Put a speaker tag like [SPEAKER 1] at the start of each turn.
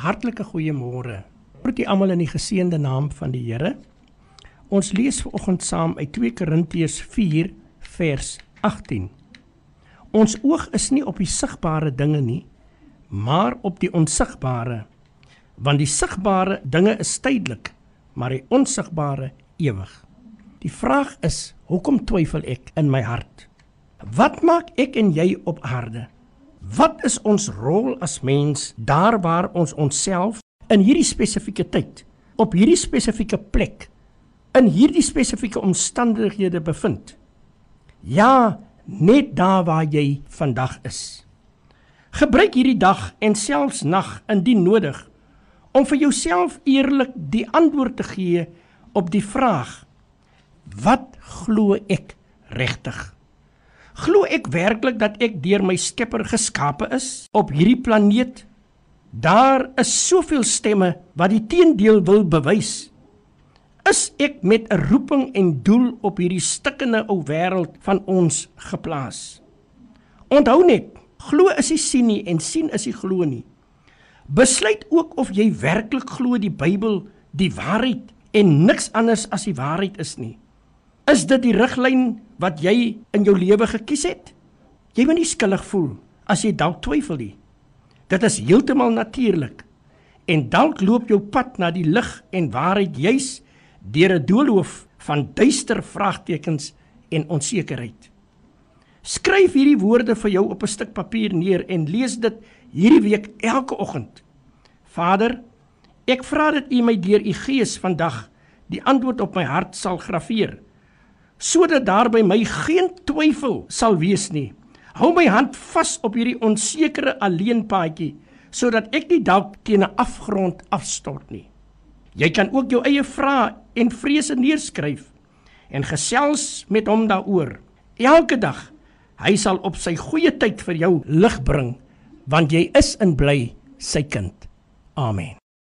[SPEAKER 1] hartlike goeiemôre. Groet u almal in die geseënde naam van die Here. Ons lees vanoggend saam uit 2 Korintiërs 4 vers 18. Ons oog is nie op die sigbare dinge nie, maar op die onsigbare. Want die sigbare dinge is tydelik, maar die onsigbare ewig. Die vraag is, hoekom twyfel ek in my hart? Wat maak ek en jy op aarde? Wat is ons rol as mens daar waar ons onsself in hierdie spesifieke tyd, op hierdie spesifieke plek, in hierdie spesifieke omstandighede bevind? Ja, net daar waar jy vandag is. Gebruik hierdie dag en selfs nag indien nodig om vir jouself eerlik die antwoord te gee op die vraag: Wat glo ek regtig? Glo ek werklik dat ek deur my Skepper geskape is op hierdie planeet? Daar is soveel stemme wat die teendeel wil bewys. Is ek met 'n roeping en doel op hierdie stikkende ou wêreld van ons geplaas? Onthou net, Glo is nie sien nie en sien is nie glo nie. Besluit ook of jy werklik glo die Bybel die waarheid en niks anders as die waarheid is nie. Is dit die riglyn wat jy in jou lewe gekies het? Jy moet nie skuldig voel as jy dalk twyfel nie. Dit is heeltemal natuurlik. En dalk loop jou pad na die lig en waarheid juis deur 'n doolhof van duister vraagtekens en onsekerheid. Skryf hierdie woorde vir jou op 'n stuk papier neer en lees dit hierdie week elke oggend. Vader, ek vra dat U my deur U Gees vandag die antwoord op my hart sal graweer sodat daar by my geen twyfel sal wees nie. Hou my hand vas op hierdie onsekere alleenpaadjie sodat ek nie dalk teen 'n afgrond afstort nie. Jy kan ook jou eie vrae en vrese neerskryf en gesels met hom daaroor. Elke dag Hy sal op sy goeie tyd vir jou lig bring want jy is in bly sy kind. Amen.